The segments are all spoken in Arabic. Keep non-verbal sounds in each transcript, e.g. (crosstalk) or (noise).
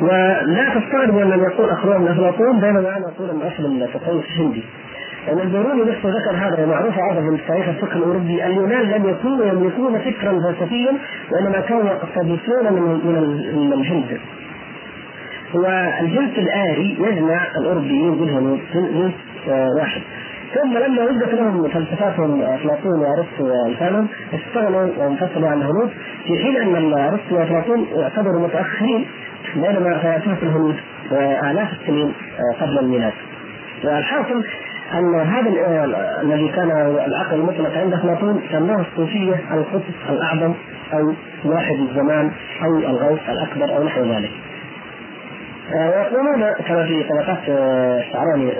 ولا تستغربوا أن يقول من افلاطون بينما أنا أقول أن أصل التصوف هندي. لأن البيروني نفسه ذكر هذا ومعروف هذا في تاريخ الفكر الأوروبي. اليونان لم يكونوا يملكون فكرا فلسفيا وإنما كانوا يقتبسون من من الهند. والجنس الآري يجمع الأوروبيين بالهنود جنس واحد. ثم لما وجدت لهم فلسفاتهم أفلاطون وأرسطو وامثالهم استغنوا وانفصلوا عن الهنود في حين أن ارسطو وأفلاطون يعتبروا متأخرين. بينما فلاسفه الهنود الاف السنين قبل الميلاد والحاصل أن هذا الذي كان العقل المطلق عند افلاطون سماه الصوفية القطب الأعظم أو واحد الزمان أو الغوث الأكبر أو نحو ذلك. ويقولون كما في طبقات الشعراني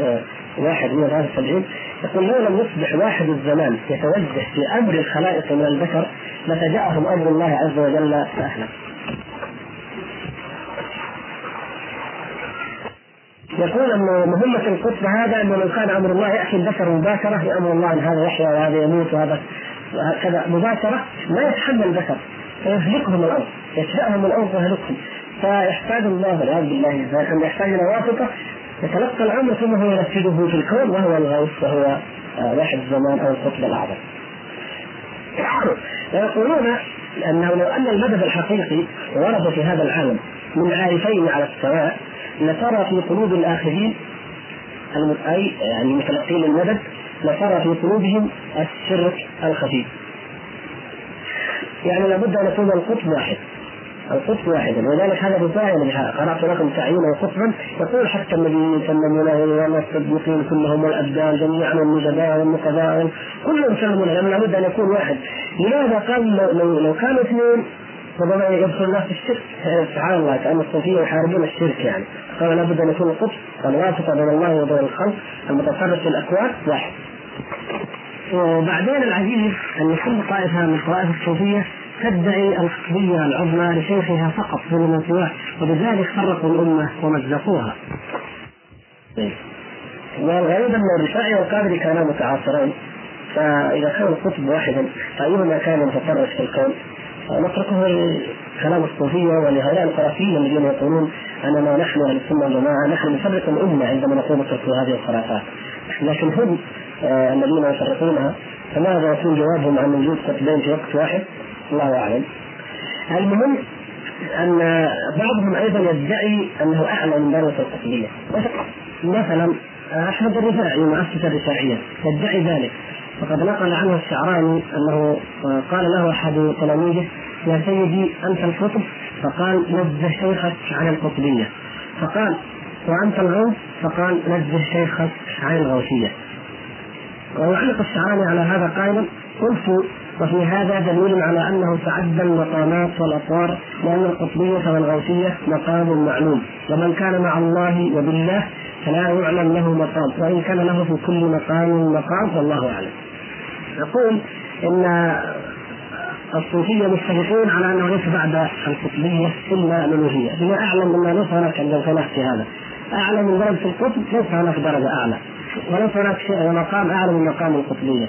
واحد من 73 يقول لو لم يصبح واحد الزمان يتوجه في أمر الخلائق من البشر لفجاءهم أمر الله عز وجل فأهلك. يقول أن مهمة القطب هذا انه لو كان أمر الله يأتي البشر مباشرة بامر الله أن هذا يحيا وهذا يموت وهذا كذا مباشرة ما يتحمل البشر فيهلكهم الأرض يشفاهم الأرض ويهلكهم فيحتاج الله والعياذ بالله أن يحتاج إلى واسطة يتلقى الأمر ثم هو ينفذه في الكون وهو الغوث وهو واحد الزمان أو القطب الأعظم. (coughs) ويقولون أنه لو أن المدد الحقيقي ورد في هذا العالم من عارفين على السواء لترى في قلوب الآخرين أي يعني متلقين المدد لترى في قلوبهم الشرك الخفي. يعني لابد أن يكون القطب واحد. القطب واحدا ولذلك هذا رسائل قرأت لكم تعيينه قطبا يقول حتى النبي يسلمون والصديقين كلهم والابدان جميعا والنجباء والنقباء كلهم يسلمون. لأن لابد أن يكون واحد. لماذا قال لو, لو كانوا اثنين؟ ربما يدخل الناس في الشرك سبحان الله كأن الصوفية يحاربون الشرك يعني. قال لابد أن يكون القطب الواسطة بين الله وبين الخلق المتصرف في الأكوان. واحد. وبعدين العجيب أن كل طائفة من طوائف الصوفية تدعي القطبية العظمى لشيخها فقط دون سواه وبذلك فرقوا الأمة ومزقوها. والغريب أن الرفاعي والقادري كانا متعاصرين. فإذا كان القطب واحدا فأيهما كان متطرف في الكون؟ نتركه كلام الصوفية ولهؤلاء الخرافيين الذين يقولون أننا نحن أهل السنة والجماعة نحن نفرق الأمة عندما نقول اتركوا هذه الخرافات لكن هم آه الذين يفرقونها فماذا يكون جوابهم عن وجود قطبين في وقت واحد؟ الله أعلم. المهم أن بعضهم أيضا يدعي أنه أعلى من درجه القطبيه. مثلا أحمد الرفاعي مؤسس الرفاعية يدعي ذلك وقد نقل عنه الشعراني أنه قال له أحد تلاميذه يا سيدي أنت القطب؟ فقال نزه شيخك عن القطبية. فقال وأنت الغوث؟ فقال نزه شيخك عن الغوثية. ويعلق الشعراني على هذا قائلا قلت وفي هذا دليل على أنه تعدى المقامات والأطوار لأن القطبية والغوثية مقام معلوم. ومن كان مع الله وبالله فلا يعلم له مقام وإن كان له في كل مقام مقام والله أعلم. يقول إن الصوفية متفقون على أنه ليس بعد القطبية إلا الألوهية، بما أعلم أن ليس هناك عندهم خلاف في هذا. أعلى من درجة القطب ليس هناك درجة أعلى. وليس هناك شيء مقام أعلى من مقام القطبية.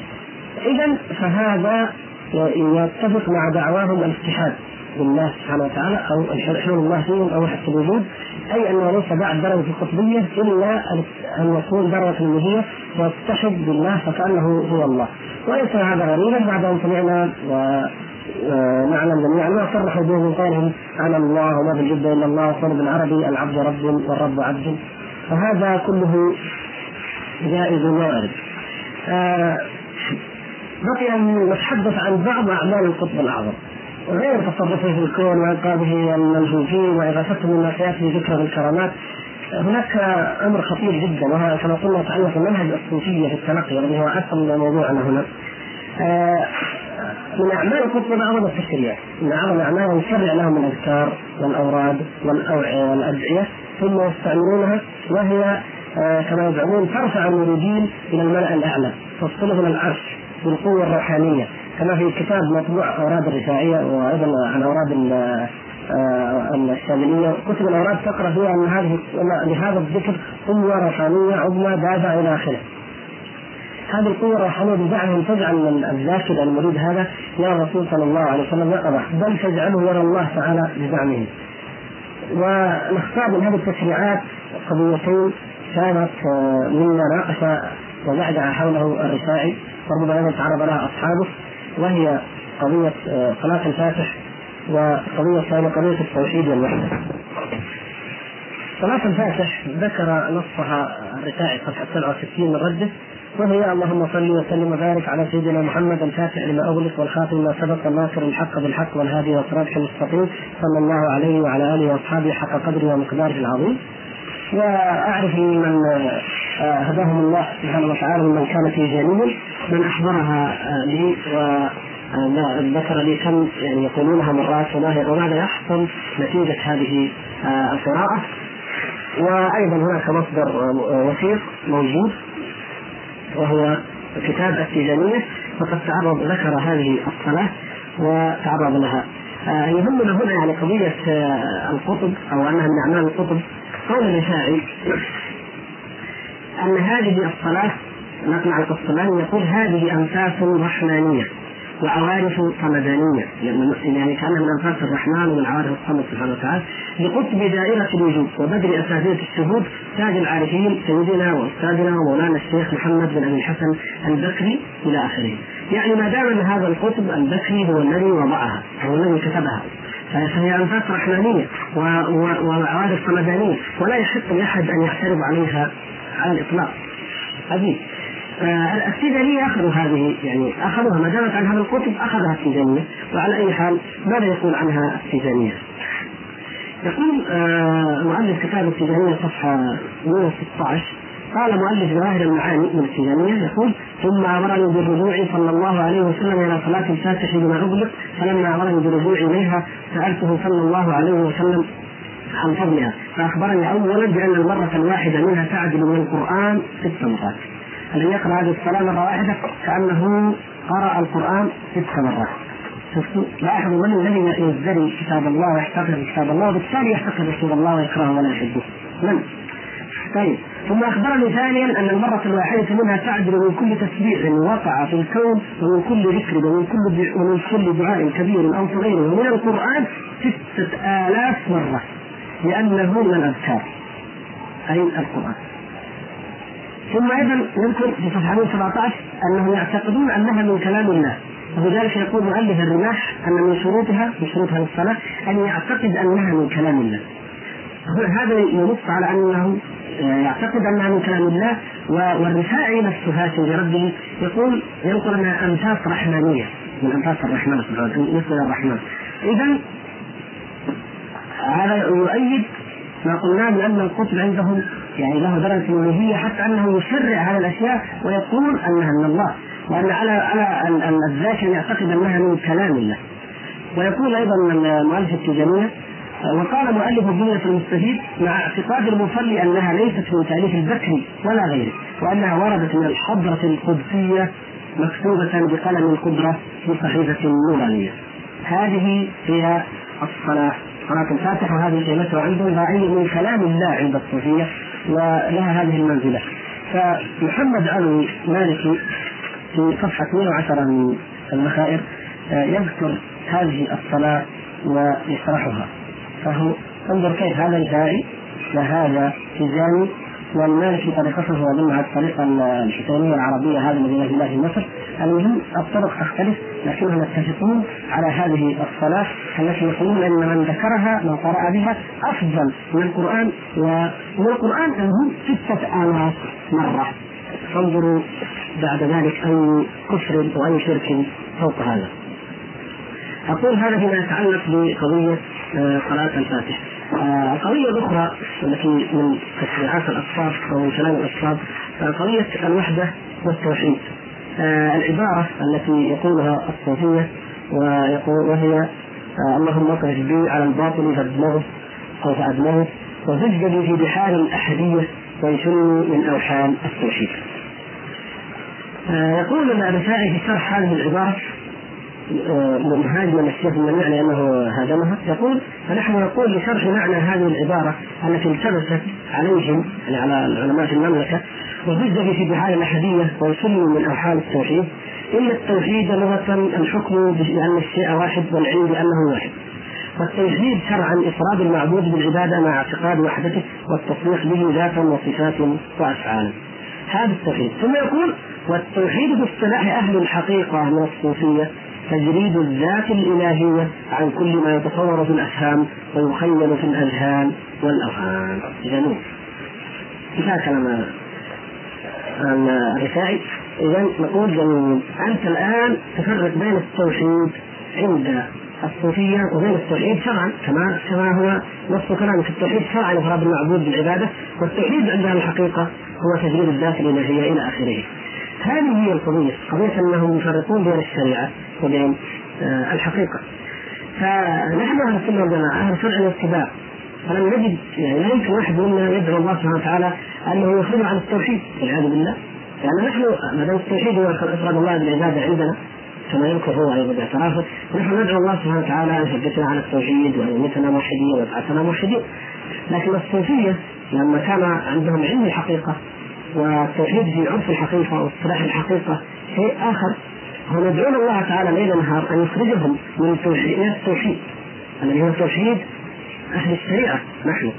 إذا فهذا يتفق مع دعواهم الاتحاد بالله سبحانه وتعالى أو حلول الله فيهم أو وحده الوجود أي أنه ليس بعد درجة القطبية إلا أن يكون درجة الالوهيه ويتحد بالله فكأنه هو الله وليس هذا غريبا بعد ان سمعنا ونعلم جميعا ما صرحوا به من قولهم. أنا الله وما في الجد إلا الله وقول بالعربي العبد رب والرب عبد. فهذا كله جائز وارد آه بقي أن نتحدث عن بعض أعمال القطب الأعظم. غير تصرفه في الكون وإنقاذه المنهوجين واغاثتهم من في ذكر الكرامات. هناك أمر خطير جدا وهو كما قلنا يتعلق بالمنهج الصوفيه في التلقي الذي هو اصل موضوعنا هنا. من أعمال القطب الاعظم التشريع، من اعظم اعمالهم يشرع لهم الأذكار والأوراد والاوعيه والأدعية ثم يستعملونها وهي كما يزعمون ترفع المريدين إلى الملأ الأعلى توصلهم إلى العرش بالقوة الروحانية كما في كتاب مطبوع أوراد الرفاعية وأيضا عن أوراد الشاذلية كتب الاوراد تقرأ فيها أن هذه لهذا الذكر قوة روحانية عظمى دافع إلى آخره. هذه القوة الروحانية بزعمهم تجعل الذاكر المريد هذا يرى الرسول صلى الله عليه وسلم يقظة بل تجعله يرى الله تعالى بزعمهم. ونختار من هذه التشريعات قضيتين كانت آه، مما ناقش وزعزع حوله الرفاعي وربما أيضا تعرض لها أصحابه وهي قضية آه، صلاة الفاتح وقضية ثانية قضية التوحيد والوحدة. صلاة الفاتح ذكر نصها الرفاعي صفحة 67 من رده وهي اللهم صل وسلم وبارك على سيدنا محمد الفاتح لما أغلق والخاتم ما سبق الناصر الحق بالحق والهادي والصراط المستقيم صلى الله عليه وعلى آله وأصحابه حق قدره ومقداره العظيم وأعرف من آه، هداهم الله سبحانه وتعالى ممن كان في جانبه من احضرها آه، لي و ذكر لي كم يعني يقولونها مرات وماذا يحصل نتيجة هذه آه، القراءة. وأيضا هناك مصدر وثيق موجود وهو كتاب التيجانية. فقد تعرض ذكر هذه الصلاة وتعرض لها. يهمنا هنا يعني قضية القطب أو أنها من أعمال القطب. قول الرفاعي أن هذه الصلاة نقمع القسطلاني يقول هذه أنفاس رحمانية. وعوارف صمدانية يعني كانها من أنفاس الرحمن ومن عوارف الصمد سبحانه وتعالى. لقطب دائرة الوجود وبدر أساتذة الشهود تاج العارفين سيدنا وأستاذنا ومولانا الشيخ محمد بن أبي الحسن البكري إلى آخره. يعني ما دام أن هذا القطب البكري هو الذي وضعها هو الذي كتبها فهي أنفاس رحمانية وعوارف صمدانيه ولا يحق لأحد أن يعترض عليها على الإطلاق. هذه التيجانية أخذوا هذه يعني أخذوها ما دامت عن هذا الكتب أخذها التيجانية وعلى أي حال ماذا يقول عنها التيجانية؟ يقول آه مؤلف كتاب التيجانية صفحة 116 قال مؤلف ظاهر المعاني من التيجانية يقول ثم أمرني بالرجوع صلى الله عليه وسلم إلى صلاة الفاتح بما أغلق. فلما أمرني بالرجوع إليها سألته صلى الله عليه وسلم عن فضلها. فأخبرني اولا بأن المرة الواحدة منها تعدل من القرآن ست مرات. الذي يقرأ هذه الصلاه مرة واحدة كأنه قرأ القرآن ست مرات. لاحظوا من الذي يزدري كتاب الله ويحتقر كتاب الله وبالتالي يحتقر رسول الله ويكرهه ولا يحبه. من؟ طيب. ثم أخبرني ثانيا أن المرة الواحدة منها تعدل من كل تسبيح وقع في الكون ومن كل ذكر ومن كل ومن كل دعاء كبير أو صغير. ومن القرآن ستة آلاف مرة لأنه من الأذكار. أي القرآن. ثم أيضا نذكر في صفحة 117 أنهم يعتقدون أنها من كلام الله. ولذلك يقول مؤلف الرماح أن من شروطها من شروطها للصلاة أن يعتقد أنها من كلام الله. هذا ينص على أنه يعتقد أنها من كلام الله والرفاعي نفسه في ربه يقول ينقل انها أنفاس رحمانية. من أنفاس الرحمن مثل الرحمن. إذا هذا يؤيد ما قلناه بأن القطب عندهم يعني له درجه الالوهيه حتى أنه يشرع هذه الأشياء ويقول أنها من الله وأن على على الذاكر يعتقد أنها من كلام الله ويقول أيضا المؤلف التجانيه وقال مؤلف الدنيا المستفيد مع اعتقاد المصلي أنها ليست من تأليف البكري ولا غيره وأنها وردت من الحضرة القدسية مكتوبة بقلم القدرة في صحيفة نورانية. هذه هي الصلاة صلاة الفاتحة وهذه قيمتها عندهم راعية من كلام الله عند الصوفية ولها هذه المنزلة. فمحمد علوي مالكي في صفحة 110 من المخائر يذكر هذه الصلاة ويشرحها فهو انظر كيف هذا الداعي وهذا تجاني والمالكي طريقته اظن على الطريقة الحسينيه العربية هذه الله في مصر المهم الطرق تختلف لكنهم يتفقون على هذه الصلاة التي يقولون إن من ذكرها من قرأ بها أفضل من القرآن ومن القرآن انه ستة آلاف مرة فانظروا بعد ذلك أي كفر وأي شرك فوق هذا أقول هذا فيما يتعلق بقضية آه، صلاة الفاتحة. آه، القضية الأخرى التي من تشريعات الأقطاب أو من كلام الأقطاب آه، قضية الوحدة والتوحيد. العبارة التي يقولها الصوفية ويقول وهي اللهم اقذف بي على الباطل فادمغه أو فأدمغه وزج بي في بحار الأحدية ويشني من أوحال التوحيد. يقول الرفاعي في شرح هذه العبارة مهاجما الشيخ المنيع لأنه هاجمها يقول فنحن نقول لشرح معنى هذه العبارة التي التبست عليهم يعني على علماء المملكة وزج في بحال الاحديه ويسلم من اوحال التوحيد إن التوحيد لغة الحكم بأن الشيء واحد والعلم بأنه واحد والتوحيد شرعا إفراد المعبود بالعبادة مع اعتقاد وحدته والتصديق به ذاتا وصفات وافعالا. هذا التوحيد، ثم يقول والتوحيد باصطلاح أهل الحقيقة من الصوفية تجريد الذات الإلهية عن كل ما يتصور في الأفهام ويخيل في الأذهان والأوهام. جميل. انتهى كلام الرفاعي إذا نقول جميل أنت الآن تفرق بين التوحيد عند الصوفية وبين التوحيد شرعا كما كما هو نص كلامك التوحيد شرعا إفراد المعبود بالعبادة والتوحيد عندها الحقيقة هو تجريد الذات الإلهية إلى آخره. هذه هي القضية، قضية أنهم يفرقون بين الشريعة وبين آه، الحقيقة. فنحن أهل السنة والجماعة أهل الشرع والاتباع فلم نجد يعني لا يمكن واحد منا يدعو الله سبحانه وتعالى أنه يخرج عن التوحيد والعياذ بالله. يعني نحن ما دام التوحيد هو أفراد الله بالعبادة عندنا كما يذكر هو أيضا باعترافه ونحن ندعو الله سبحانه وتعالى أن يثبتنا على التوحيد وأن يميتنا موحدين ويبعثنا موحدين. لكن الصوفية لما كان عندهم علم الحقيقة والتوحيد في عرف الحقيقة واصطلاح الحقيقة شيء آخر هم يدعون الله تعالى ليل نهار أن يخرجهم من التوحيد التوحيد. الذي هو توحيد أهل الشريعة نحن.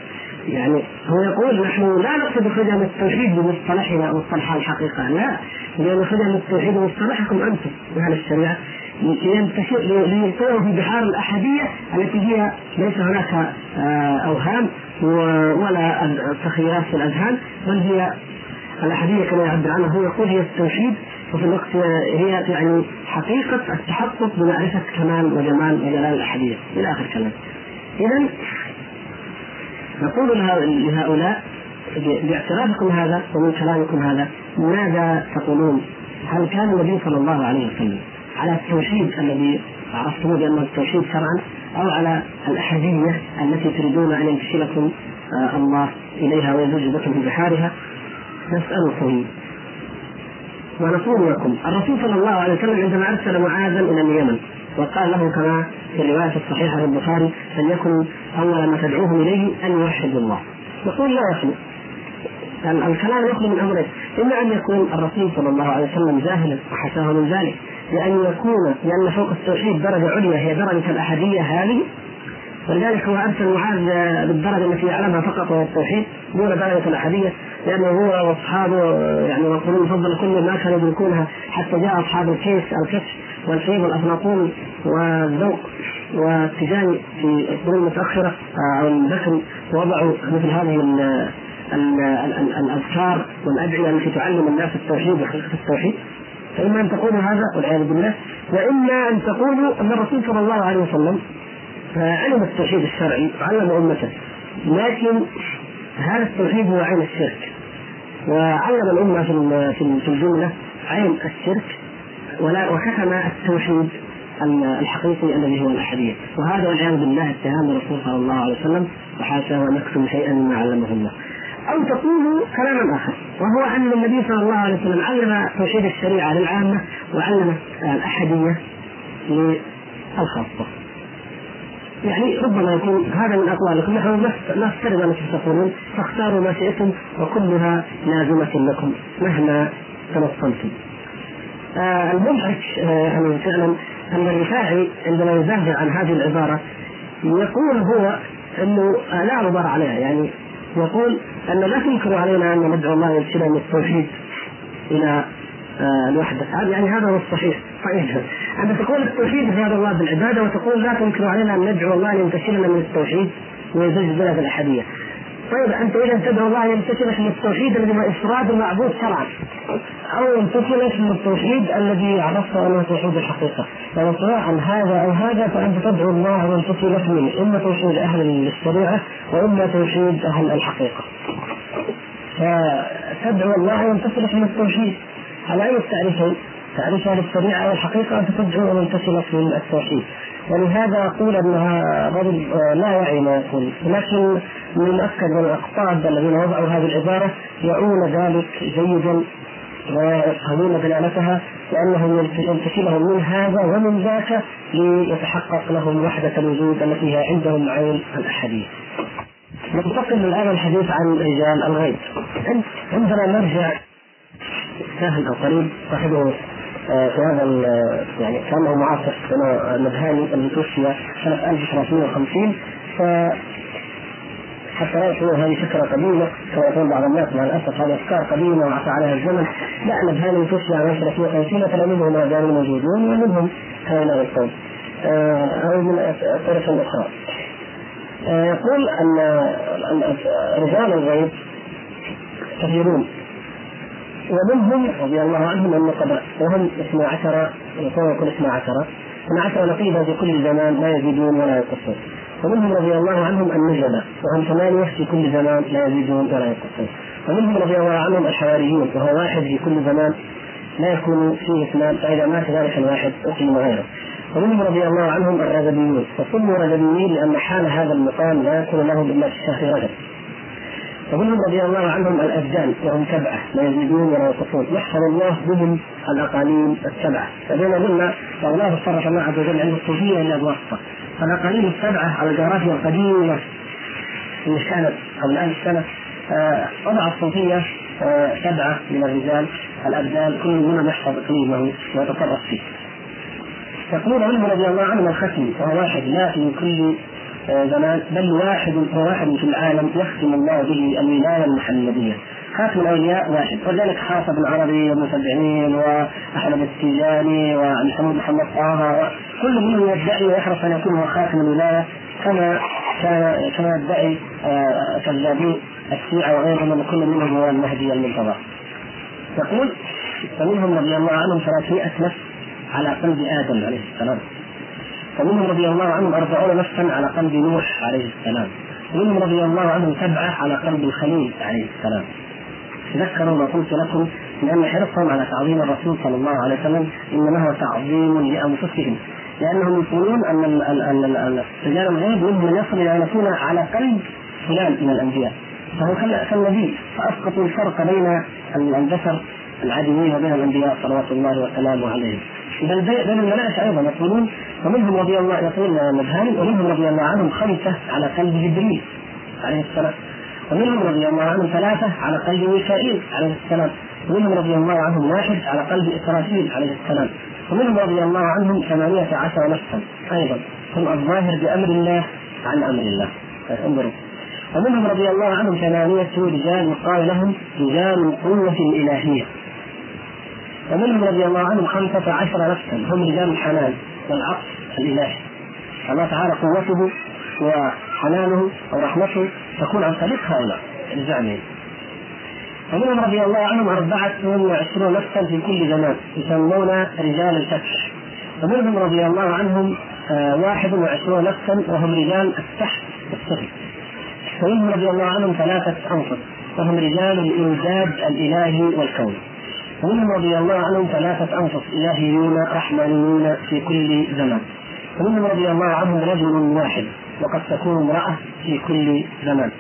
يعني هو يقول نحن لا نقصد خدمة من التوحيد بمصطلحنا مصطلح الحقيقة لا. لأن خدمة من التوحيد بمصطلحكم أنتم أهل الشريعة. ليلقوه في بحار الأحدية التي هي ليس هناك آه، أوهام ولا تخيلات في الأذهان بل هي الأحدية كما يعبر عنها هو يقول هي التوحيد وفي الوقت هي يعني حقيقة التحقق بمعرفة كمال وجمال وجلال الأحدية إلى آخر كلام. إذا نقول لهؤلاء باعترافكم هذا ومن كلامكم هذا ماذا تقولون؟ هل كان النبي صلى الله عليه وسلم على التوحيد الذي عرفتموه بانه التوحيد شرعا أو على الأحادية التي تريدون أن ينتشلكم آه، الله إليها ويزوج بكم في بحارها نسألكم ونقول لكم الرسول صلى الله عليه وسلم عندما أرسل معاذا إلى اليمن وقال له كما في الرواية الصحيحة في البخاري فليكن أول ما تدعوهم إليه أن يوحدوا الله. يقول لا يخلو الكلام يخلو من امرين إما أن يكون الرسول صلى الله عليه وسلم جاهلا وحشاه من ذلك لأن يكون لأن فوق التوحيد درجة عليا هي درجة الأحدية هذه. ولذلك هو أرسل معاذ بالدرجة التي يعلمها فقط وهي التوحيد دون درجة الأحدية لأنه هو وأصحابه يعني والقرون المفضله كلهم ما كانوا يدركونها حتى جاء أصحاب الكيس الكشف. والفيض والافلاطون والذوق والتجاني في القرون المتأخرة أو البكر وضعوا مثل هذه الأذكار والأدعية التي تعلم الناس التوحيد وحقيقة التوحيد. فإما أن تقولوا هذا والعياذ بالله وإما أن تقولوا أن الرسول صلى الله عليه وسلم علم التوحيد الشرعي وعلم أمته. لكن هذا التوحيد هو عين الشرك وعلم الأمة في في الجملة عين الشرك. ولا وكتم التوحيد الحقيقي الذي هو الاحديه وهذا والعياذ بالله اتهام الرسول صلى الله عليه وسلم وحاشاه أن يكتم شيئا مما علمه الله. أو تقول كلاما آخر وهو أن النبي صلى الله عليه وسلم علم توحيد الشريعة للعامة وعلم الاحديه للخاصة. يعني ربما يكون هذا من أقوالكم. نحن نفترض أنكم تقولون فاختاروا ما شئتم وكلها لازمة لكم مهما تنصلتم. آه المضحك يعني فعلا ان الرفاعي عندما يزهر عن هذه العبارة يقول هو إنه لا غبار عليها. يعني يقول أن لا تنكر علينا أن ندعو الله يرسلنا من التوحيد إلى آه، الوحدة. يعني هذا هو الصحيح طيب أنت تقول التوحيد هذا الله بالعبادة وتقول لا تنكر علينا أن ندعو الله ينتشلنا من التوحيد ويزج بنا في الأحدية. طيب أنت إذا تدعو الله أن ينتشلك من التوحيد الذي هو إفراد المعبود شرعا. أو ينتشلك من التوحيد الذي عرفته أنه توحيد الحقيقة. يعني سواء هذا أو هذا فأنت تدعو الله أن ينتشلك منه إما توحيد أهل الشريعة وإما توحيد أهل الحقيقة. فتدعو الله أن ينتشلك من التوحيد. على أي التعريفين تعريف أهل الشريعة والحقيقة أن تدعو ومن تصلك من التوحيد. ولهذا أقول انها رجل لا يعي ما يقول لكن من المؤكد من الأقطاب الذين وضعوا هذه العبارة يعون ذلك جيدا ويفهمون دلالتها لانهم ينتشلهم من هذا ومن ذاك ليتحقق لهم وحدة الوجود التي هي عندهم عين الأحاديث. ننتقل الآن الحديث عن رجال الغيب. عندما نرجع سهل أو قريب صاحبه آه، في هذا يعني كانه معاصر نبهاني اللي توفي سنة 1350 ف حتى لا يقولوا هذه فكرة قديمة كما يقول بعض الناس مع الأسف هذه أفكار قديمة وعفى عليها الزمن. لا نبهاني توفي عام 1350 فمنهم ما زالوا موجودون ومنهم هؤلاء القوم. آه، أو من الطرف الأخرى. آه، يقول أن رجال الغيب كثيرون ومنهم رضي الله عنهم النقباء وهم اثنا عشر يكون يكون اثنا عشر. اثنا عشر نقيبا في كل زمان لا يزيدون ولا ينقصون ومنهم رضي الله عنهم النجبة وهم ثمانية في كل زمان لا يزيدون ولا ينقصون ومنهم رضي الله عنهم الحواريون وهو واحد في كل زمان لا يكون فيه اثنان فإذا مات ذلك الواحد أقيم غيره. ومنهم رضي الله عنهم الرجبيون. وسموا رجبيين لأن حال هذا المقام لا يكون لهم إلا في شهر رجب. ومنهم رضي الله عنهم الابدان وهم سبعة لا يزيدون ولا ينقصون يحفظ الله بهم الأقاليم السبعة. فبين قلنا والله صرف الله عز وجل عند الصوفيه إلى بواسطه فالأقاليم السبعة على الجغرافيا القديمة اللي كانت قبل ألف سنه وضع الصوفية آه، سبعة من الرجال الابدان كل منهم يحفظ إقليمه ويتصرف فيه. يقول عنه رضي الله عنه الختم وهو واحد لا في كل زمان بل واحد واحد في العالم يختم الله به الولاية المحمدية. خاتم الأولياء واحد. ولذلك حافظ بن عربي وابن سبعين وأحمد التيجاني ومحمود محمد طه. كل منهم يدعي ويحرص أن يكون هو خاتم الولاية كما كما يدعي آه، كذابين الشيعة وغيرهم ان كل منهم هو المهدي المنتظر. يقول فمنهم رضي الله عنهم 300 نفس على قلب آدم عليه السلام. ومنهم رضي الله عنهم أربعون نفسا على قلب نوح عليه السلام. ومنهم رضي الله عنهم سبعة على قلب الخليل عليه السلام. تذكروا ما قلت لكم لأن حرصهم على تعظيم الرسول صلى الله عليه وسلم إنما هو تعظيم لأنفسهم. لأنهم يقولون أن رجال الغيب منهم من يصل إلى أن يكون على قلب فلان من الأنبياء. فهو كالنبي فأسقطوا الفرق بين البشر العاديين وبين الأنبياء صلوات الله وسلامه عليهم. بل بين الملائكة أيضا يقولون ومنهم رضي الله يقول نبهان ومنهم رضي الله عنهم خمسة على قلب جبريل عليه السلام. ومنهم رضي الله عنهم ثلاثة على قلب ميكائيل عليه السلام. ومنهم رضي الله عنهم واحد على قلب إسرافيل عليه السلام. ومنهم رضي الله عنهم ثمانية عشر نفسا أيضا. هم الظاهر بأمر الله عن أمر الله. انظروا. ومنهم رضي الله عنهم ثمانية رجال يقال لهم رجال القوة الإلهية. ومنهم رضي الله عنهم خمسة عشر نفسا. هم رجال الحنان. والعطف الإلهي الله تعالى قوته وحنانه ورحمته تكون عن طريق هؤلاء الزعمين ومنهم رضي الله عنهم أربعة وعشرون نفسا في كل زمان يسمون رجال الفتح. ومنهم رضي الله عنهم آه، واحد وعشرون نفسا وهم رجال السحر والسحر ومنهم رضي الله عنهم ثلاثة أنفس وهم رجال الإمداد الإلهي والكون. ومنهم رضي الله عنهم ثلاثة أنفس إلهيون رحمانيون في كل زمان ومنهم رضي الله عنهم رجل واحد وقد تكون امرأة في كل زمان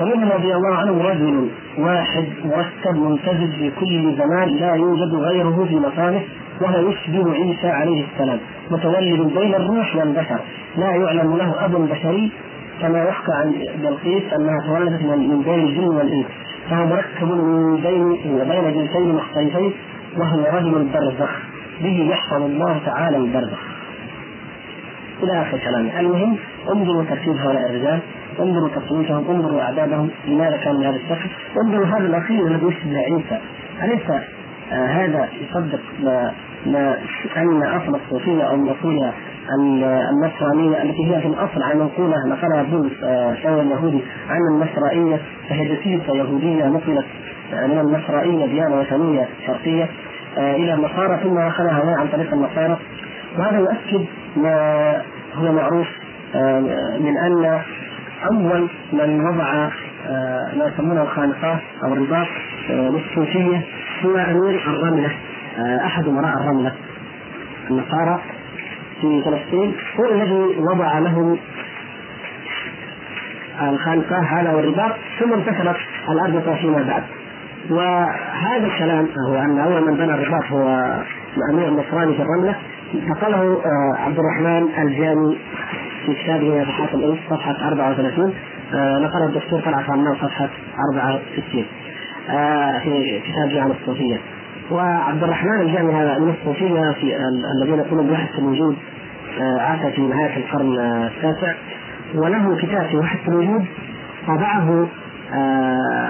ومنهم رضي الله عنهم رجل واحد مرتب ممتزج في كل زمان لا يوجد غيره في مكانه وهو يشبه عيسى عليه السلام. متولد بين الروح والبشر. لا يعلم له أب بشري كما يحكى عن بلقيس أنها تولدت من بين الجن والإنس. فهو مركب من بين وبين جنسين مختلفين وهو رجل البرزخ به يحفظ الله تعالى البرزخ. إلى آخر كلامه. المهم انظروا ترتيب هؤلاء الرجال انظروا تصويتهم انظروا أعدادهم لماذا كانوا بهذا الشكل. انظروا هذا الأخير الذي يشبه عيسى. أليس آه هذا يصدق ما ما أن أصل الصوفية أو من اصولها النصرانية التي هي في الأصل عن منقوله نقلها بولس شاول اليهودي عن النصرانية فهي دسيسه يهودية نقلت من النصرانية ديانة وثنية شرقية آه، إلى النصارى ثم أخذها عن طريق النصارى. وهذا يؤكد ما هو معروف آه، من أن أول من وضع آه، ما يسمونه الخانقات أو الرباط للصوفية هو أمير الرملة أحد أمراء الرملة النصارى. في فلسطين هو الذي وضع لهم الخانقة هذا والرباط ثم انتشرت الأربطة فيما بعد. وهذا الكلام هو أن أول من بنى الرباط هو الأمير النصراني في الرملة. نقله آه، عبد الرحمن الجامي في كتابه فتحات الأنس صفحة 34 آه، نقله الدكتور طلعت عمار صفحة 64 آه، في كتاب جامع الصوفية. وعبد الرحمن الجامي هذا من الصوفية في الذين يقولون بوحده الوجود عاش في نهايه القرن التاسع وله كتاب في وحده الوجود طبعه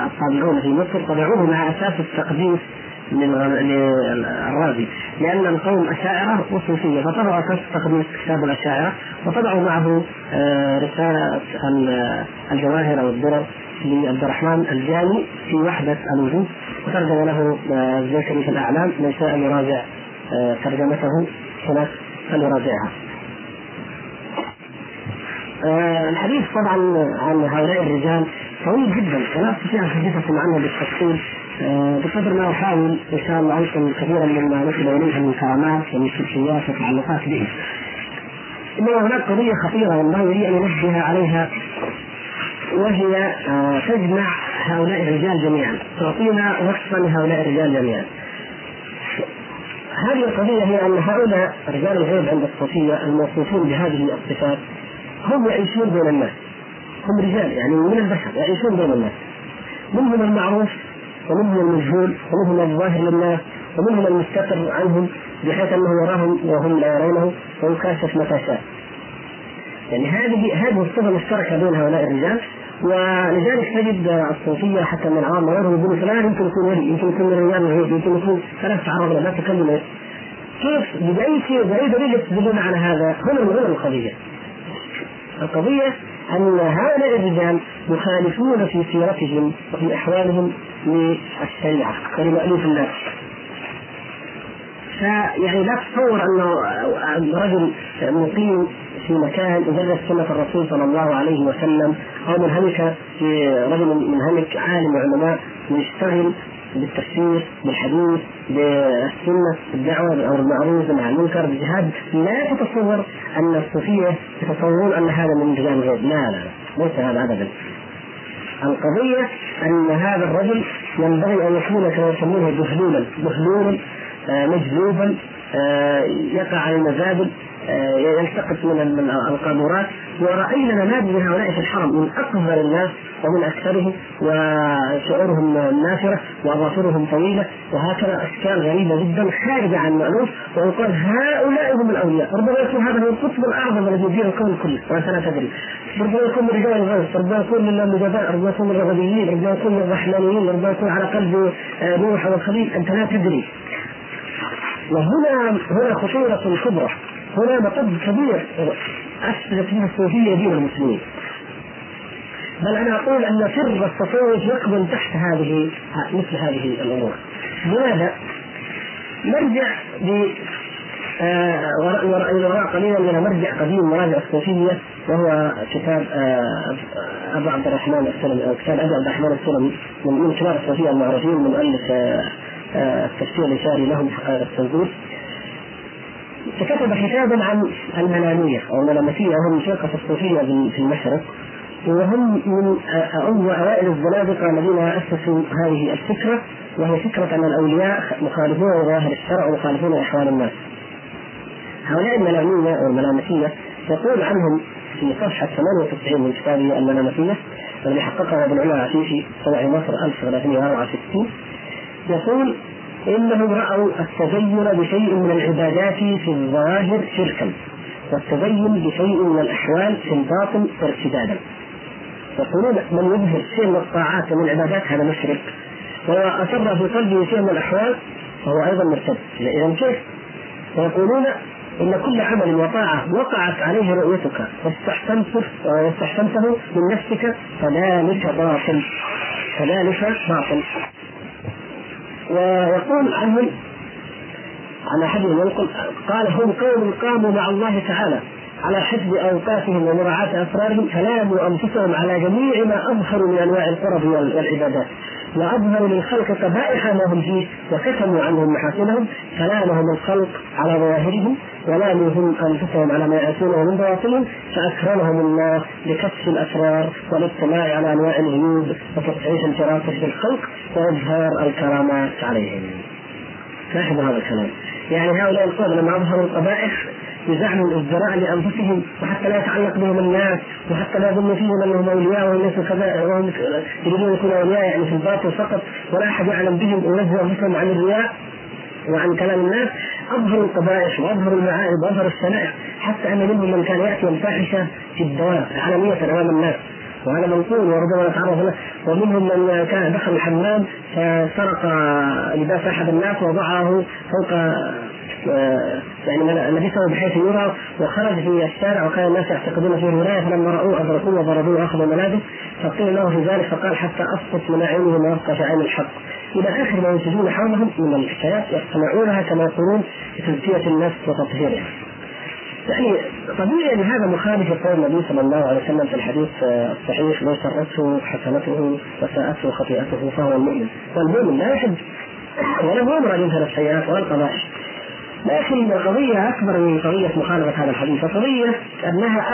الطابعون آه، في مصر طبعوه مع أساس التقديس للرازي لأن القوم أشاعرة وصوفية فطبعوا أساس تقديس كتاب الأشاعرة وطبعوا معه آه، رسالة الجواهر أو الدرر لعبد الرحمن الجاني في وحدة الوجود وترجم له الزيكري في الأعلام من شاء يراجع ترجمته هناك فليراجعها. آه، الحديث طبعا عن هؤلاء الرجال طويل جدا ولا استطيع ان احدثكم عنه بالتفصيل آه، بقدر ما أحاول إن شاء الله انقل كثيرا مما نسب إليه من كرامات ومن سلوكيات وتعلقات به. إنما هناك قضية خطيرة ينبغي لي أن انبه عليها وهي آه، تجمع هؤلاء الرجال جميعا، تعطينا وصفا لهؤلاء الرجال جميعا. هذه القضية هي أن هؤلاء رجال الغيب عند الصوفية الموصوفون بهذه الصفات هم يعيشون بين الناس. هم رجال يعني من البشر يعيشون بين الناس. منهم المعروف ومنهم المجهول ومنهم الظاهر للناس ومنهم المستتر عنهم بحيث أنه يراهم وهم لا يرونه ويكاشف متى شاء. يعني هذه هذه الصفة المشتركه بين هؤلاء الرجال ولذلك تجد الصوفية حتى من العوام غيرهم يقولوا فلان يمكن يكون ولي يمكن يكون من الرجال الغيب يمكن يكون ثلاث تعرض لا تكلم. كيف؟ بأي شيء بأي دليل يستدلون على هذا؟ هنا هنا القضية القضية أن هؤلاء الرجال مخالفون في سيرتهم وفي أحوالهم للشريعة ولمألوف الناس. فيعني لا تصور أنه رجل مقيم في مكان يدرس سنة الرسول صلى الله عليه وسلم أو منهمك في رجل منهمك عالم وعلماء ويشتغل بالتفسير بالحديث بالسنة بالدعوة بالأمر بالمعروف عن المنكر بالجهاد. لا تتصور أن الصوفية يتصورون أن هذا من رجال الغيب. لا لا ليس هذا ابدا. القضية أن هذا الرجل ينبغي أن يكون كما يسمونه بهلولا بهلولا آه، مجذوبا آه، يقع على المزابل آه، يلتقط من القاذورات ورأينا نماذج هؤلاء في الحرم من أكبر الناس ومن أكثرهم وشعورهم نافرة وأظافرهم طويلة وهكذا أشكال غريبة جدا خارجة عن المألوف ويقال هؤلاء هم الأولياء. ربما يكون هذا هو القطب الأعظم الذي يدير الكون كله وأنت لا تدري. ربما يكون من رجال الغوث ربما يكون من النجباء ربما يكون من الرغبيين ربما يكون من الرحمانيين ربما يكون على قلب آه، نوح والخليل. أنت لا تدري. وهنا هنا خطورة كبرى. هنا مطب كبير. أفسدت فيه الصوفية دين المسلمين. بل أنا أقول أن سر التصوف يقبل تحت هذه مثل هذه الأمور. لماذا؟ نرجع ب آه وراء قليلا إلى مرجع قديم مراجع الصوفية وهو كتاب آه أبو عبد الرحمن السلمي أو كتاب أبي عبد الرحمن السلمي من, كبار الصوفية المعروفين من مؤلف آه التفسير الإشاري لهم حقائق التنزيل. فكتب كتابا عن المنامية أو المنامسية هم فرقة الصوفية في المشرق وهم من أوائل الزنادقة الذين أسسوا هذه الفكرة وهي فكرة أن الأولياء مخالفون لظاهر الشرع ومخالفون لأحوال الناس. هؤلاء المنامية أو المنامسية يقول عنهم في صفحة 98 من كتابه المنامسية الذي حققه ابن علا عفيفي سنة مصر 1364 يقول انهم رأوا التزين بشيء من العبادات في الظاهر شركا والتزين بشيء من الأحوال في الباطن ارتدادا. يقولون من يظهر شيء من الطاعات ومن العبادات هذا مشرك واثر في قلبه شيء من الأحوال فهو أيضا مرتد. اذا كيف؟ ويقولون إن كل عمل وطاعة وقعت عليه رؤيتك واستحسنته من نفسك فذلك باطل فذلك باطل. ويقول عنهم عن احدهم ينقل قال هم قوم قاموا مع الله تعالى على حفظ أوقاتهم ومراعاة اسرارهم فلاموا أنفسهم على جميع ما أظهروا من أنواع القرب والعبادات. وأظهروا للخلق قبائح ما هم فيه وكتموا عنهم محاسنهم فلامهم الخلق على ظواهرهم ولاموا هم أنفسهم على ما ياتونه من بواطنهم فأكرمهم الله بكشف الأسرار والاطلاع على أنواع الغيوب وتقطيع انفرادهم بالخلق وإظهار الكرامات عليهم. لاحظوا هذا الكلام. يعني هؤلاء القوم لما أظهروا القبائح بزعم الازدراء لأنفسهم وحتى لا يتعلق بهم الناس وحتى لا يظن فيهم أنهم أولياء ليسوا كذا وهم يريدون يكونوا أولياء يعني في الباطل فقط ولا أحد يعلم بهم وينزه أنفسهم عن الرياء وعن كلام الناس. اظهروا القبائح واظهروا المعائب واظهروا الشنائع حتى أن منهم من كان يأتي الفاحشة في الدوام علنيه امام الناس. وهذا منقول وربما نتعرض له ومنهم من كان دخل الحمام فسرق لباس أحد الناس ووضعه فوق يعني لبسه بحيث يرى وخرج في الشارع وكان الناس يعتقدون فيه الولاية فلما رأوه أدركوه وضربوه وأخذوا ملابس فقيل له في ذلك فقال حتى أسقط من اعينه ما يبقى في عين الحق. إلى آخر ما ينتجون حولهم من الحكايات يصنعونها كما يقولون لتزكيه النفس وتطهيرها. يعني طبيعي أن هذا مخالف لقول النبي صلى الله عليه وسلم في الحديث الصحيح لو سرته حسنته وساءته خطيئته فهو المؤمن. والمؤمن لا يحب ولا أمر ان ينكر السيئات ولا القبائح لكن القضية أكبر من قضية مخالفة هذا الحديث، القضية أنها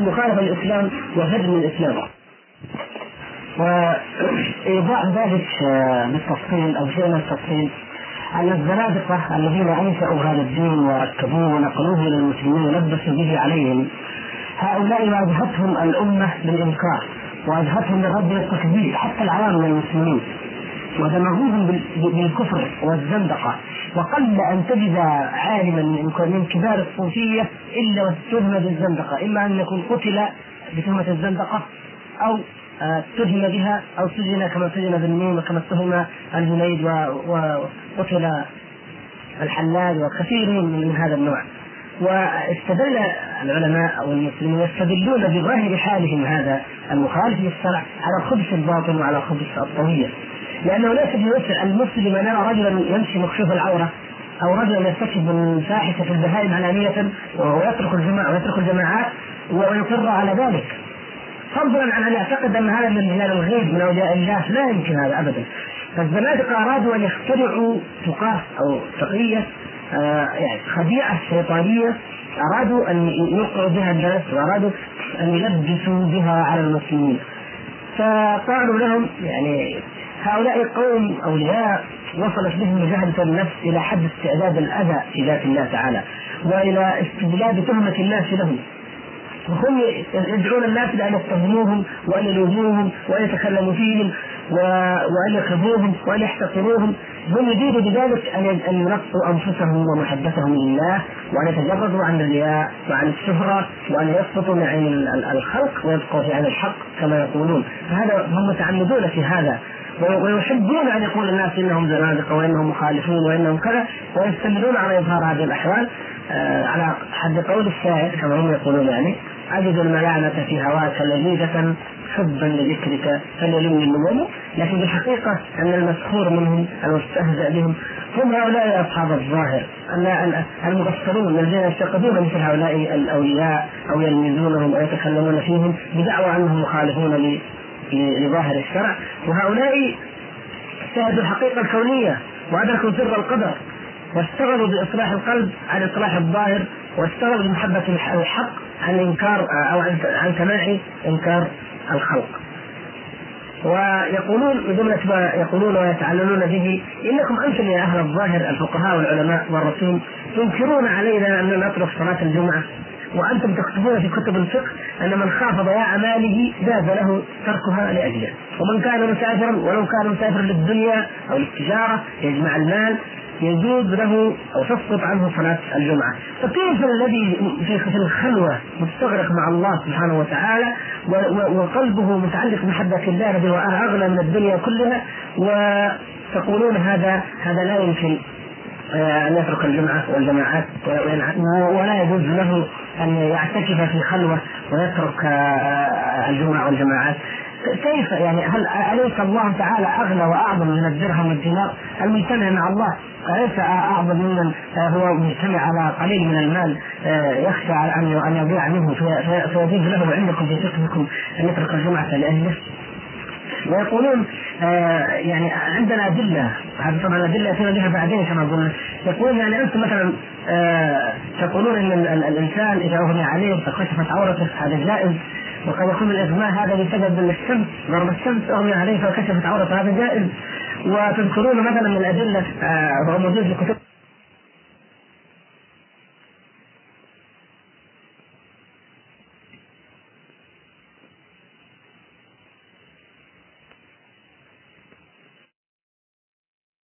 مخالفة للإسلام وهدم الإسلام. وإيضاح ذلك بالتفصيل أو شيء من التفصيل أن الزنادقة الذين أنشأوا هذا الدين وركبوه ونقلوه إلى المسلمين ولبسوا به عليهم هؤلاء واجهتهم الأمة بالإنكار واجهتهم للرد والتكذيب حتى العوام من المسلمين ودمغوهم بالكفر والزندقة. وقل أن تجد عالما من كبار الصوفية إلا واتهم بالزندقة. إما أن يكون قتل بتهمة الزندقة أو اتهم بها أو سجن كما سجن بالنون وكما اتهم الجنيد وقتل الحلاج وكثير من هذا النوع. واستدل العلماء أو المسلمين يستدلون بظاهر حالهم هذا المخالف للشرع على خبث الباطن وعلى خبث الطوية لأنه ليس بوسع المسلم ان يرى رجلا يمشي مكشوف العورة أو رجلا يرتكب الفاحشة البهائم علانية ويترك الجماعة ويترك الجماعات ويصر على ذلك. فضلا عن ان يعتقد أن هذا من هلال الغيب من أولياء الله. لا يمكن هذا ابدا. فالزنادقه أرادوا أن يخترعوا تقاه أو تقية آه يعني خديعة شيطانية. أرادوا أن يوقعوا بها الناس وأرادوا أن يلبسوا بها على المسلمين. فقالوا لهم يعني هؤلاء قوم أولياء وصلت بهم جهلة النفس إلى حد استعداد الأذى في ذات الله تعالى وإلى استجلاب تهمة الناس لهم. وهم يدعون الناس لأن يتهموهم وأن يلوموهم وأن يتكلموا فيهم وأن يكذبوهم وأن يحتقروهم. هم يريدوا بذلك أن ينقوا أنفسهم ومحبتهم لله وأن يتجردوا عن الرياء وعن الشهرة وأن يسقطوا من عين الخلق ويبقوا في عين الحق كما يقولون. فهذا هم متعمدون في هذا. ويحبون أن يقول الناس إنهم زنادقة وإنهم مخالفون وإنهم كذا ويستمرون على إظهار هذه الأحوال. آه على حد قول الشاعر كما هم يقولون يعني أجد الملامة في هواك لذيذة حبا لذكرك فليلمني النمو لكن بالحقيقة أن المسخور منهم المستهزأ بهم هم هؤلاء أصحاب الظاهر. المغفلون الذين يعتقدون مثل هؤلاء الأولياء أو يلمزونهم أو يتكلمون فيهم بدعوى أنهم مخالفون لظاهر الشرع وهؤلاء شاهدوا الحقيقة الكونية وأدركوا سر القدر واشتغلوا بإصلاح القلب عن إصلاح الظاهر واشتغلوا بمحبة الحق عن إنكار أو عن سماع إنكار الخلق. ويقولون بجملة ما يقولون ويتعلمون به إنكم أنتم يا أهل الظاهر الفقهاء والعلماء والرسول تنكرون علينا اننا نترك صلاة الجمعة. وأنتم تكتبون في كتب الفقه أن من خاف ضياع ماله جاز له تركها لأجله. ومن كان مسافرا ولو كان مسافرا للدنيا أو للتجارة يجمع المال يجوز له أو تسقط عنه صلاة الجمعة، فكيف الذي في الخلوة مستغرق مع الله سبحانه وتعالى وقلبه متعلق بمحبه الله الذي هو اغنى من الدنيا كلها وتقولون هذا هذا لا يمكن. أن يترك الجمعة والجماعات ولا يجوز له أن يعتكف في خلوة ويترك آه، الجمعة والجماعات. كيف يعني؟ هل أليس الله تعالى أغنى وأعظم من الدرهم والدينار؟ المجتمع مع الله؟ أليس أعظم ممن هو مجتمع على قليل من المال؟ آه، يخشى أن يضيع منه فيجوز له عندكم في فقهكم أن يترك الجمعة لأهله ويقولون آه يعني عندنا أدلة هذه طبعا يأتون بها بعدين كما قلنا. يقولون يعني أنتم مثلا آه تقولون أن الإنسان إذا أغمي عليه فكشفت عورته هذا جائز وقد يكون الإغماء هذا بسبب الشمس ضرب الشمس أغمي عليه فكشفت عورته هذا جائز. وتذكرون مثلا من الأدلة آه، وهو موجود في كتب